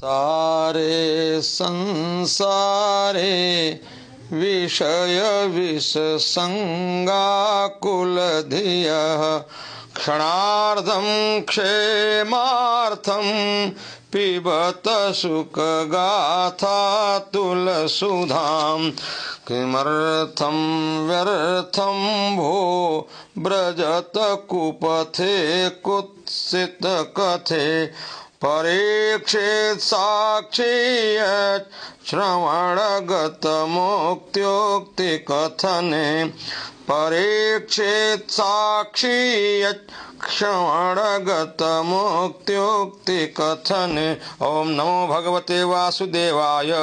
सारे संसारे विषयविषसङ्गाकुलधियः क्षणार्धं क्षेमार्थं पिबत सुखगाथातुलसुधां किमर्थं व्यर्थं भो व्रजत कुपथे कुत्सितकथे परीक्षेत् साक्षी यत् श्रवणगतमुक्त्योक्तिकथने परीक्षेत् साक्षी यत् श्रवणगतमुक्त्योक्तिकथने। ॐ नमो भगवते वासुदेवाय